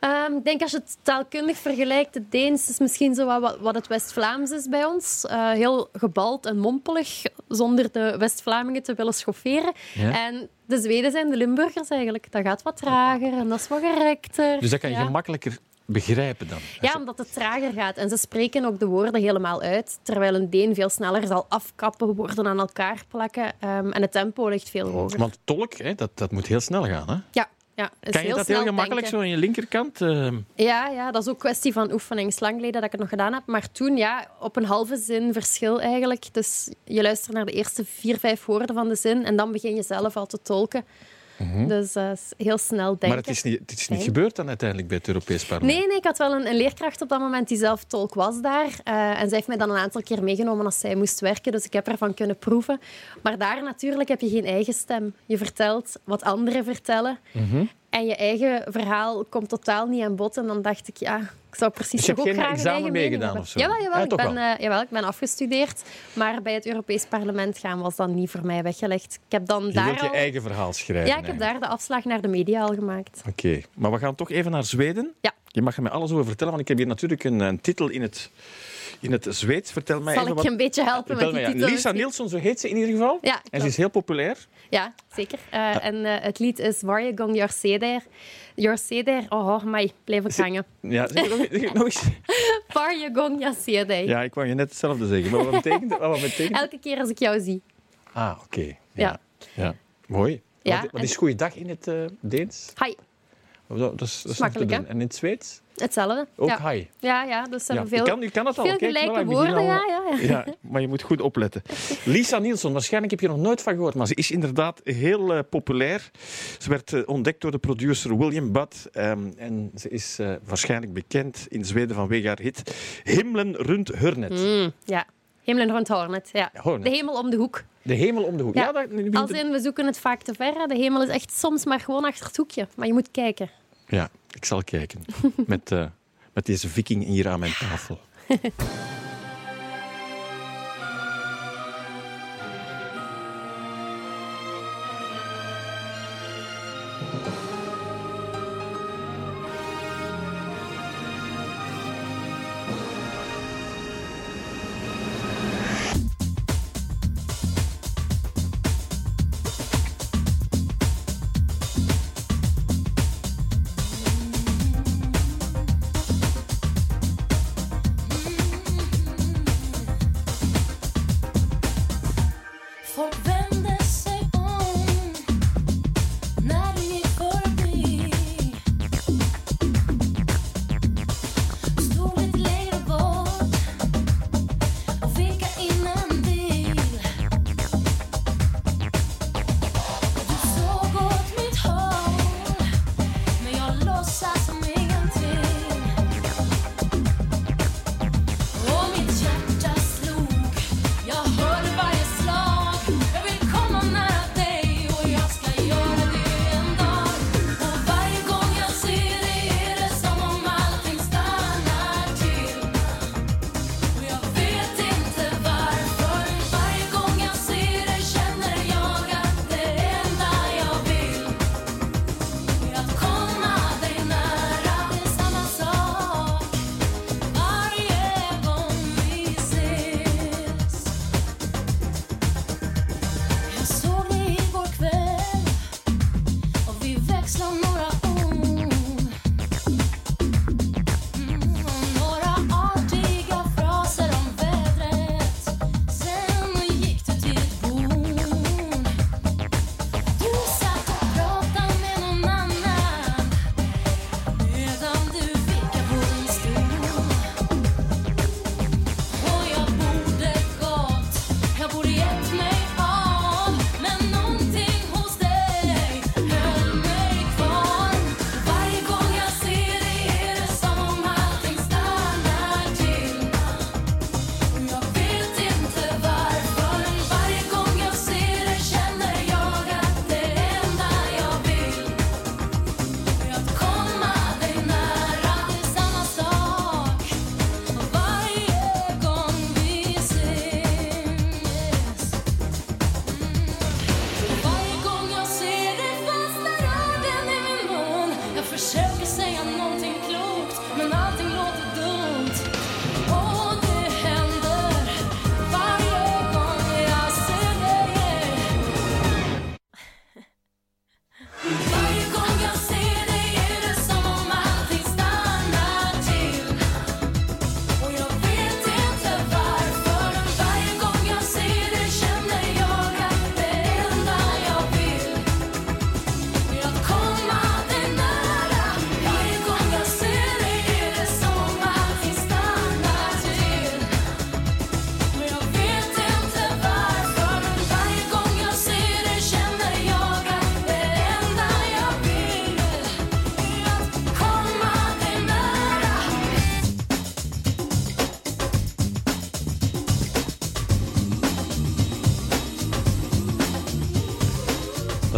Ehm, ik denk als je het taalkundig vergelijkt, het Deens is misschien zo wat, wat het West-Vlaams is bij ons. Eh, heel gebald en mompelig, zonder de West-Vlamingen te willen schofferen. Ja. En de Zweden zijn de Limburgers eigenlijk. Dat gaat wat trager en dat is wat gerekter. Dus dat kan je ja. gemakkelijker begrijpen dan. Ja, omdat het trager gaat. En ze spreken ook de woorden helemaal uit. Terwijl een Deen veel sneller zal afkappen, woorden aan elkaar plakken. Ehm, en het tempo ligt veel hoger. Want tolk, hè, dat, dat moet heel snel gaan. Hè? Ja, ja. is Kan je dat heel gemakkelijk denken. zo aan je linkerkant? eh, Ja, ja, dat is ook kwestie van oefening. Lang geleden dat ik het nog gedaan heb. Maar toen, ja, op een halve zin verschil eigenlijk. Dus je luistert naar de eerste vier, vijf woorden van de zin en dan begin je zelf al te tolken. Dus dat is heel snel denken. Mhm. maar het is, niet, het is niet gebeurd dan uiteindelijk bij het Europees Parlement. Nee, nee, ik had wel een, een leerkracht op dat moment die zelf tolk was daar. Eh, en zij heeft mij dan een aantal keer meegenomen als zij moest werken. Dus ik heb ervan kunnen proeven. Maar daar natuurlijk heb je geen eigen stem. Je vertelt wat anderen vertellen. Mhm. En je eigen verhaal komt totaal niet aan bod. En dan dacht ik, ja, ik zou precies Dus ook geen graag een examen meegedaan of zo? Jawel, jawel, Ja, ik ben, eh, jawel, ik ben afgestudeerd. Maar bij het Europees Parlement gaan was dan niet voor mij weggelegd. Ik heb dan Je daar wilt je al... eigen verhaal schrijven. Ja, ik heb eigenlijk. daar de afslag naar de media al gemaakt. Oké, maar we gaan toch even naar Zweden. Ja. Je mag er mij alles over vertellen, want ik heb hier natuurlijk een, een titel in het, in het Zweeds. Vertel mij Zal even ik wat... je een beetje helpen met die titel? Lisa? Nielsen, zo heet ze in ieder geval. Ja, En ze is heel populair. Ja, zeker. Eh, En eh, het lied is ser där. Jag ser där. Oh, mij, blijf ik hangen. Ja, zeg nog, nog eens. Jag ser dig. Ja, ik wou je net hetzelfde zeggen. Maar wat betekent wat betekent Elke keer als ik jou zie. Ah, oké. Ja. Ja. ja. Mooi. Ja, wat, wat en- is goeiedag in het eh, Deens? Hi. Dat, is, dat is. En in het Zweeds? Hetzelfde. Ook ja. hi. Ja, ja, dus ze Ja, je, veel, kan, je kan het al. veel Kijk, gelijke woorden. al- Ja, ja, ja. Ja, maar je moet goed opletten. Lisa Nielsen, waarschijnlijk heb je er nog nooit van gehoord, maar ze is inderdaad heel eh, populair. Ze werd eh, ontdekt door de producer William Budd ehm, en ze is eh, waarschijnlijk bekend in Zweden vanwege haar hit Himlen rund Hörnet. Mm, ja. Hemelen rond Hornet. Ja. Hornet. De hemel om de hoek. De hemel om de hoek. Ja, Ja. dat, nu begint Als in, we zoeken het vaak te ver. De hemel is echt soms maar gewoon achter het hoekje. Maar je moet kijken. Ja ik zal kijken. met, eh, met deze viking hier aan mijn tafel.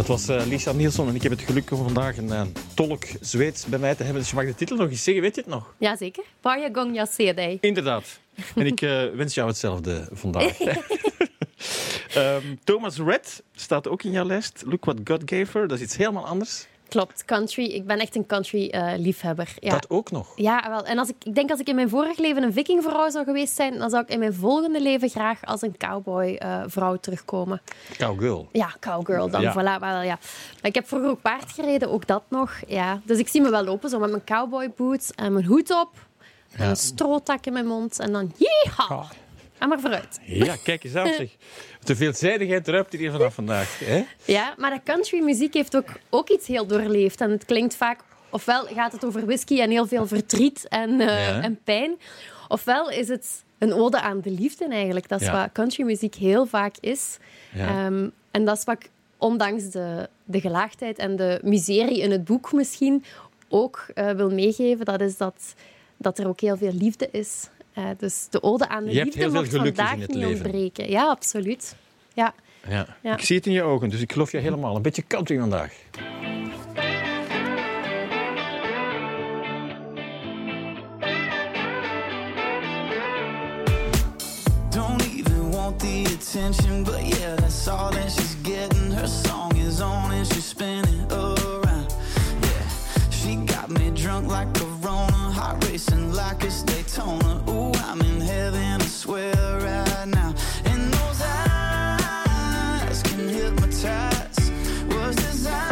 Dat was eh, Lisa Nielsen en ik heb het geluk om vandaag een eh, tolk Zweeds bij mij te hebben. Dus je mag de titel nog eens zeggen, weet je het nog? Jazeker. Pajagong Yasedei. Inderdaad. En ik eh, wens jou hetzelfde vandaag. Ehm, Thomas Red staat ook in jouw lijst. Look What God Gave Her. Dat is iets helemaal anders. Klopt, country. Ik ben echt een country-liefhebber. ja. Dat ook nog. Ja, wel. En als ik, ik denk als ik in mijn vorig leven een vikingvrouw zou geweest zijn, dan zou ik in mijn volgende leven graag als een cowboy-vrouw terugkomen. Cowgirl. Ja, cowgirl dan. Ja. Voilà, wel, ja. Maar ik heb vroeger ook paard gereden, ook dat nog. Ja. Dus ik zie me wel lopen, zo met mijn cowboy boots en mijn hoed op. En een strootak in mijn mond. En dan, yeehaw! Ga maar vooruit. Ja, kijk eens aan zeg. De veelzijdigheid druipt hier vanaf vandaag. Hè? Ja, maar de country muziek heeft ook, ook iets heel doorleefd. En het klinkt vaak... Ofwel gaat het over whisky en heel veel verdriet en, eh, Ja. en pijn. Ofwel is het een ode aan de liefde eigenlijk. Dat is Ja. wat country muziek heel vaak is. Ja. Ehm, en dat is wat ik, ondanks de, de gelaagdheid en de miserie in het boek misschien, ook eh, wil meegeven. Dat is dat, dat er ook heel veel liefde is. Eh, dus de ode aan de Je hebt liefde heel veel mocht gelukjes vandaag in het niet leven. ontbreken. Ja, absoluut. Ja. Ja. Ja. Ik zie het in je ogen, dus ik geloof je helemaal. Een beetje country vandaag. Don't even want the attention, but yeah, that's all that she's getting. Her song is on and she's spinning around. Yeah, she got me drunk like Corona, racing like it's Daytona. Ooh, I'm in heaven, I swear right now. And those eyes can hypnotize. Was designed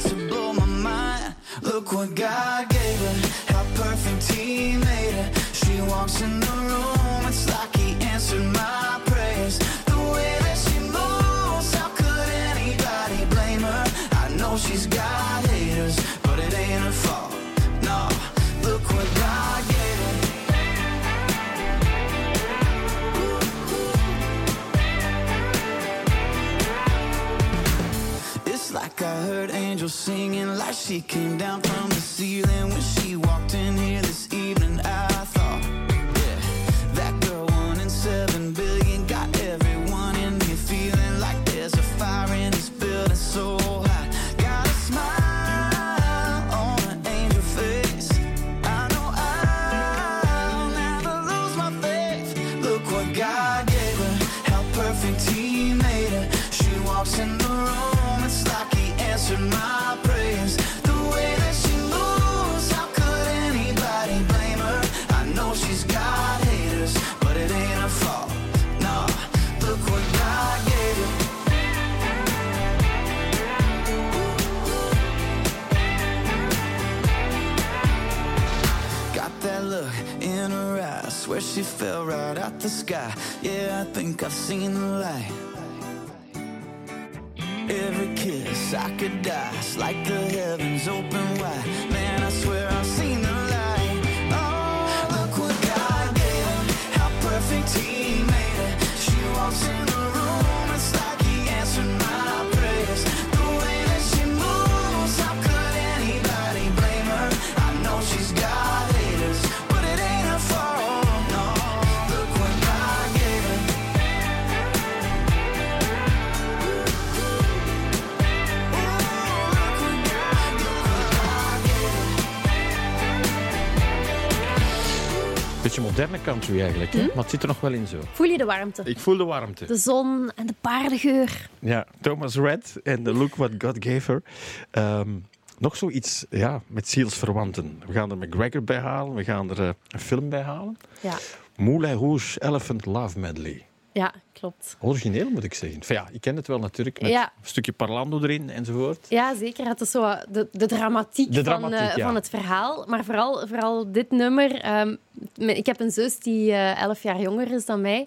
to blow my mind. Look what God gave her, how perfect He made her. She walks in the singing, like she came down from the ceiling when she walked in here she fell right out the sky. Yeah, I think I've seen the light. Every kiss I could die, it's like the heavens open wide. Man, I swear I've seen the light. Oh, look what God her, how perfect He made her. She walks in country eigenlijk, hè? maar het zit er nog wel in zo. Voel je de warmte? Ik voel de warmte. De zon en de paardengeur. Ja, Thomas Red en The Look What God Gave Her. Ehm, nog zoiets ja, met zielsverwanten. We gaan er McGregor bij halen, we gaan er eh, een film bij halen. Ja, Moulin Rouge Elephant Love Medley. Ja klopt. Origineel moet ik zeggen. Enfin, ja, ik ken het wel natuurlijk, met Ja. een stukje parlando erin enzovoort. Ja, zeker. Het is zo wat de, de dramatiek, De van, dramatiek, eh, ja. van het verhaal. Maar vooral, vooral dit nummer. ehm, ik heb een zus die eh, elf jaar jonger is dan mij.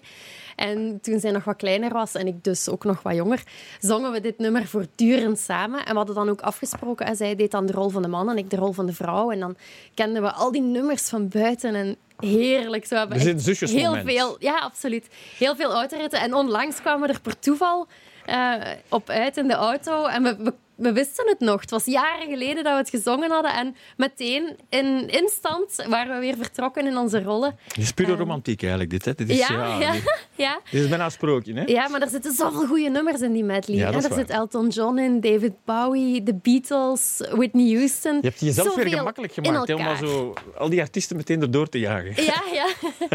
En toen zij nog wat kleiner was en ik dus ook nog wat jonger, zongen we dit nummer voortdurend samen. En we hadden dan ook afgesproken. En zij deed dan de rol van de man en ik de rol van de vrouw. En dan kenden we al die nummers van buiten. En heerlijk. Zo hebben we heel veel, ja, absoluut. Heel veel autoritten. En onlangs kwamen we er per toeval eh, op uit in de auto. En we, we, we wisten het nog. Het was jaren geleden dat we het gezongen hadden. En meteen, in instant, waren we weer vertrokken in onze rollen. Het is pure romantiek eigenlijk, dit. Hè? Dit, is, ja, ja, dit, ja. dit is bijna een sprookje. Hè? Ja, maar er zitten zoveel goede nummers in die medley. Ja, er zit Elton John in, David Bowie, The Beatles, Whitney Houston. Je hebt jezelf weer Zoveel gemakkelijk in gemaakt hè, om elkaar. zo al die artiesten meteen erdoor te jagen. Ja, ja.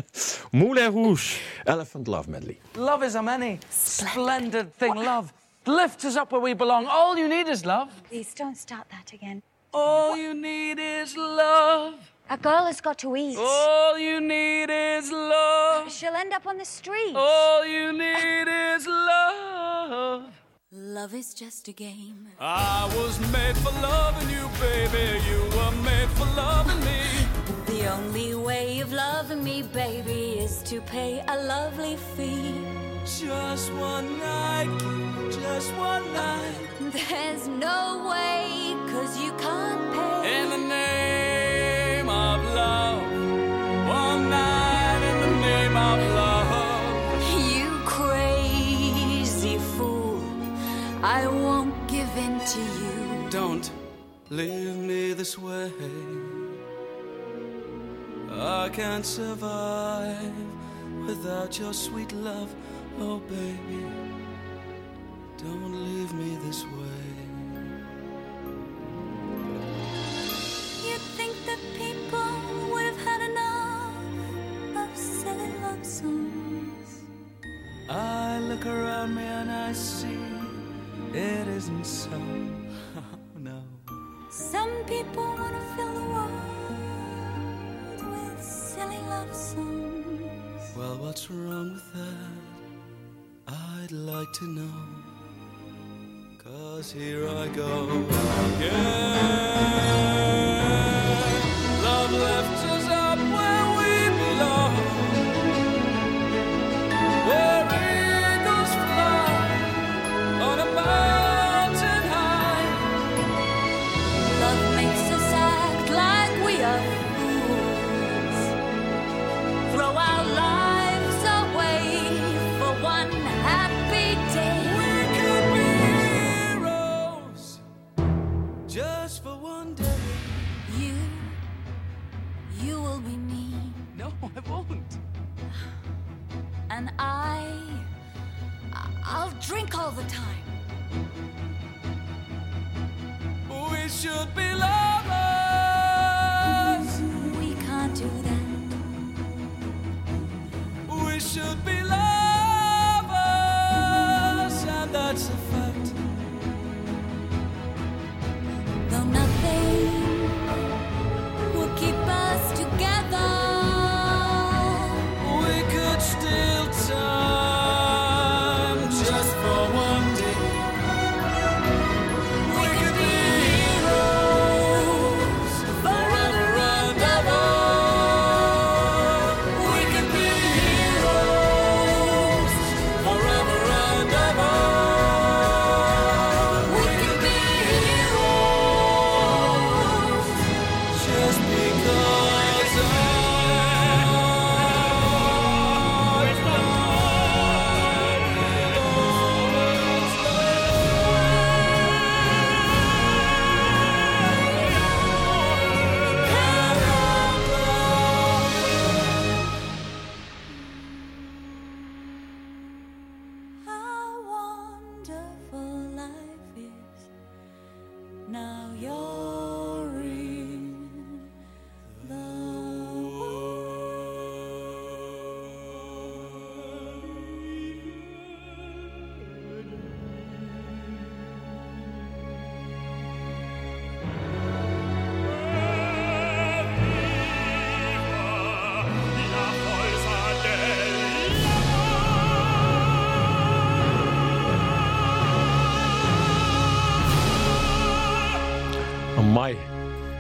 Moulin Rouge, Elephant Love Medley. Love is a many splendid thing. Love lifts us up where we belong. All you need is love. Please don't start that again. All you need is love. A girl has got to eat. All you need is love. She'll end up on the street. All you need is love. Love is just a game. I was made for loving you, baby. You were made for loving me. The only way of loving me, baby, is to pay a lovely fee. Just one night, just one night. There's no way, cause you can't pay. In the name of love. One night in the name of love. You crazy fool, I won't give in to you. Don't leave me this way. I can't survive without your sweet love. Oh, baby, don't leave me this way. You'd think that people would have had enough of silly love songs. I look around me and I see it isn't so. no. Some people want to fill the world with silly love songs. Well, what's wrong with that? I'd like to know. Cause here I go again. Love left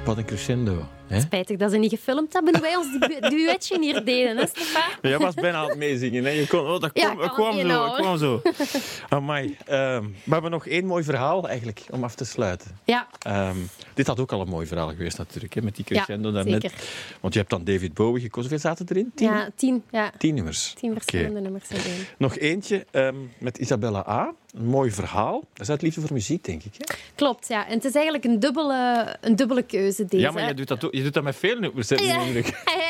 wat een crescendo. Hè? Spijtig dat ze niet gefilmd hebben hoe wij ons du- duetje hier deden, hè, Stefan? Jij was bijna aan het meezingen. Hè? Je kon, oh, dat Ja, kwam, dat zo. nou. dat kwam zo. Amai. ehm, we hebben nog één mooi verhaal eigenlijk om af te sluiten. Ja, Ehm, dit had ook al een mooi verhaal geweest natuurlijk, hè, met die crescendo Ja, daarnet. zeker. Want je hebt dan David Bowie gekozen. Hoeveel zaten erin? Tien? ja tien, ja, Tien nummers. tien verschillende nummers. Nog eentje ehm, met Isabella A. een mooi verhaal. Dat is uit liefde voor muziek, denk ik. Hè? Klopt, ja. En het is eigenlijk een dubbele, een dubbele keuze, deze. Ja, maar je doet, dat, je doet dat met veel nummers. Ja.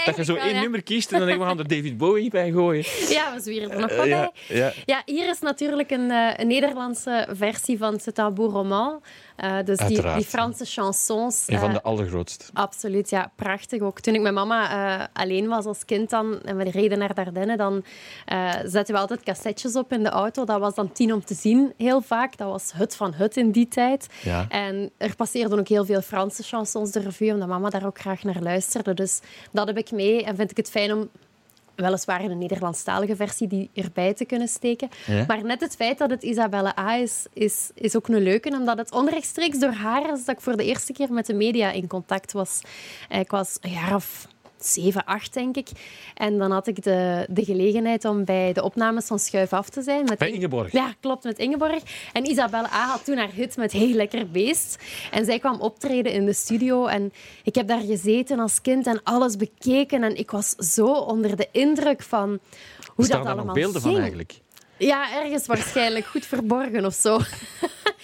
Dat je zo één ja. nummer kiest en dan denk je, we gaan er David Bowie bij gooien. Ja, we zwieren er nog wat Eh, ja, bij. ja. Ja, hier is natuurlijk een, eh, een Nederlandse versie van C'est un beau roman. Eh, dus die, Franse chansons. Een van eh, de allergrootste. Absoluut, ja. Prachtig ook. Toen ik met mama eh, alleen was als kind dan, en we reden naar Dardenne, dan eh, zetten we altijd cassettes op in de auto. Dat was dan tien om te zien, heel vaak. Dat was hut van hut in die tijd. Ja. En er passeerden ook heel veel Franse chansons de revue, omdat mama daar ook graag naar luisterde. Dus dat heb ik mee en vind ik het fijn om weliswaar in een Nederlandstalige versie die erbij te kunnen steken. Ja. Maar net het feit dat het Isabelle A is, is, is ook een leuke, omdat het onrechtstreeks door haar is dat ik voor de eerste keer met de media in contact was. Eh, Ik was een jaar of zeven, acht, denk ik. En dan had ik de, de gelegenheid om bij de opnames van Schuif af te zijn. Met Bij Ingeborg. Ja, klopt, met Ingeborg. En Isabelle A. had toen haar hit met Heel Lekker Beest. En zij kwam optreden in de studio. En ik heb daar gezeten als kind en alles bekeken. En ik was zo onder de indruk van hoe Er dat staan daar allemaal nog beelden van ging. eigenlijk. Ja, ergens waarschijnlijk. Goed verborgen of zo.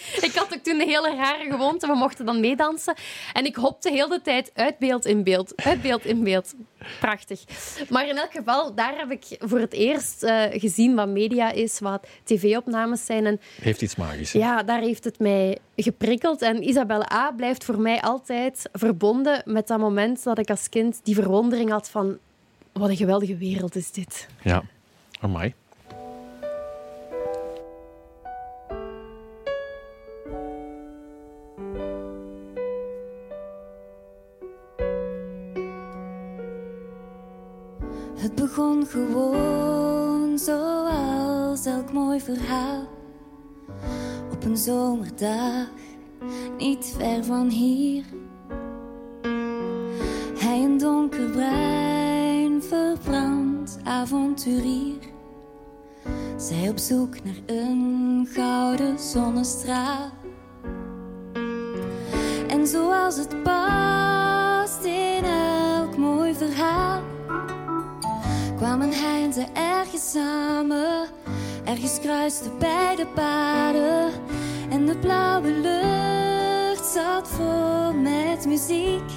ik had ook toen een hele rare gewoonte. We mochten dan meedansen. En ik hopte heel de tijd uit beeld in beeld. Uit beeld in beeld. Prachtig. Maar in elk geval, daar heb ik voor het eerst eh, gezien wat media is, wat tv-opnames zijn. En Heeft iets magisch. hè? ja, daar heeft het mij geprikkeld. En Isabelle A. blijft voor mij altijd verbonden met dat moment dat ik als kind die verwondering had van... Wat een geweldige wereld is dit. Ja, amai. Gewoon zoals elk mooi verhaal. Op een zomerdag, niet ver van hier. Hij een donkerbruin verbrand avonturier. Zij op zoek naar een gouden zonnestraal. En zoals het past kwamen hij en ergens samen. Ergens kruisten beide paden. En de blauwe lucht zat vol met muziek.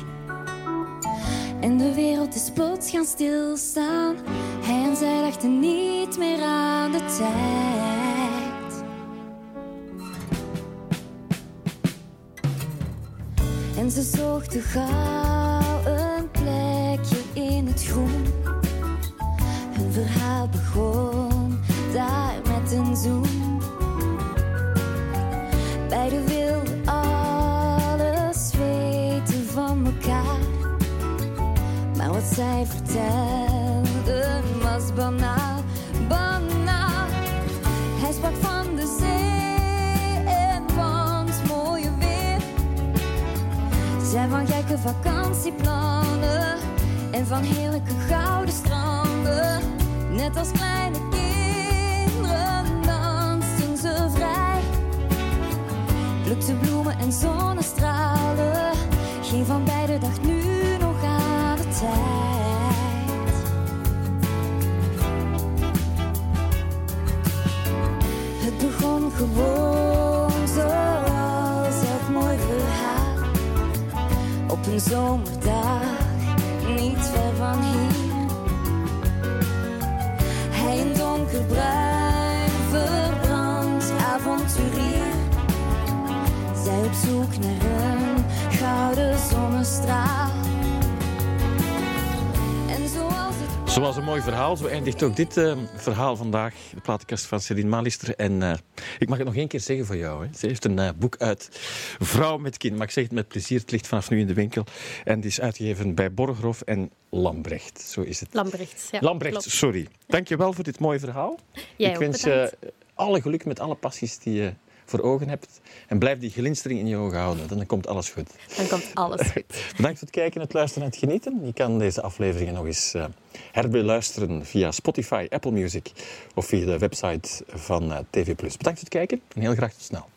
En de wereld is plots gaan stilstaan. Hij en zij dachten niet meer aan de tijd. En ze zochten gauw een plekje in het groen. Zij vertelden was banaal, banaal. Hij sprak van de zee en van het mooie weer. Zij van gekke vakantieplannen en van heerlijke gouden stranden. Net als kleine kinderen dansten ze vrij. Plukte bloemen en zonnestralen. Geen van beiden gewoon zoals elk mooi verhaal. Op een zomerdag, niet ver van hier. Hij een donkerbruin verbrand avonturier. Zij op zoek naar een gouden zonnestraal. Zoals een mooi verhaal, zo eindigt ook dit eh, verhaal vandaag. De platenkast van Céline Malister. En eh, ik mag het nog één keer zeggen voor jou. Hè. Ze heeft een eh, boek uit, Vrouw met kind. Maar ik zeg het met plezier, het ligt vanaf nu in de winkel. En het is uitgegeven bij Borgerhof en Lambrecht. Zo is het. Lambrecht. Ja, Lambrecht, sorry. Dank je wel voor dit mooie verhaal. Jij ik wens je alle geluk met alle passies die je voor ogen hebt. En blijf die glinstering in je ogen houden. Dan komt alles goed. Dan komt alles goed. Bedankt voor het kijken, het luisteren en het genieten. Je kan deze afleveringen nog eens eh, herbeluisteren via Spotify, Apple Music of via de website van eh, TV+. Bedankt voor het kijken en heel graag tot snel.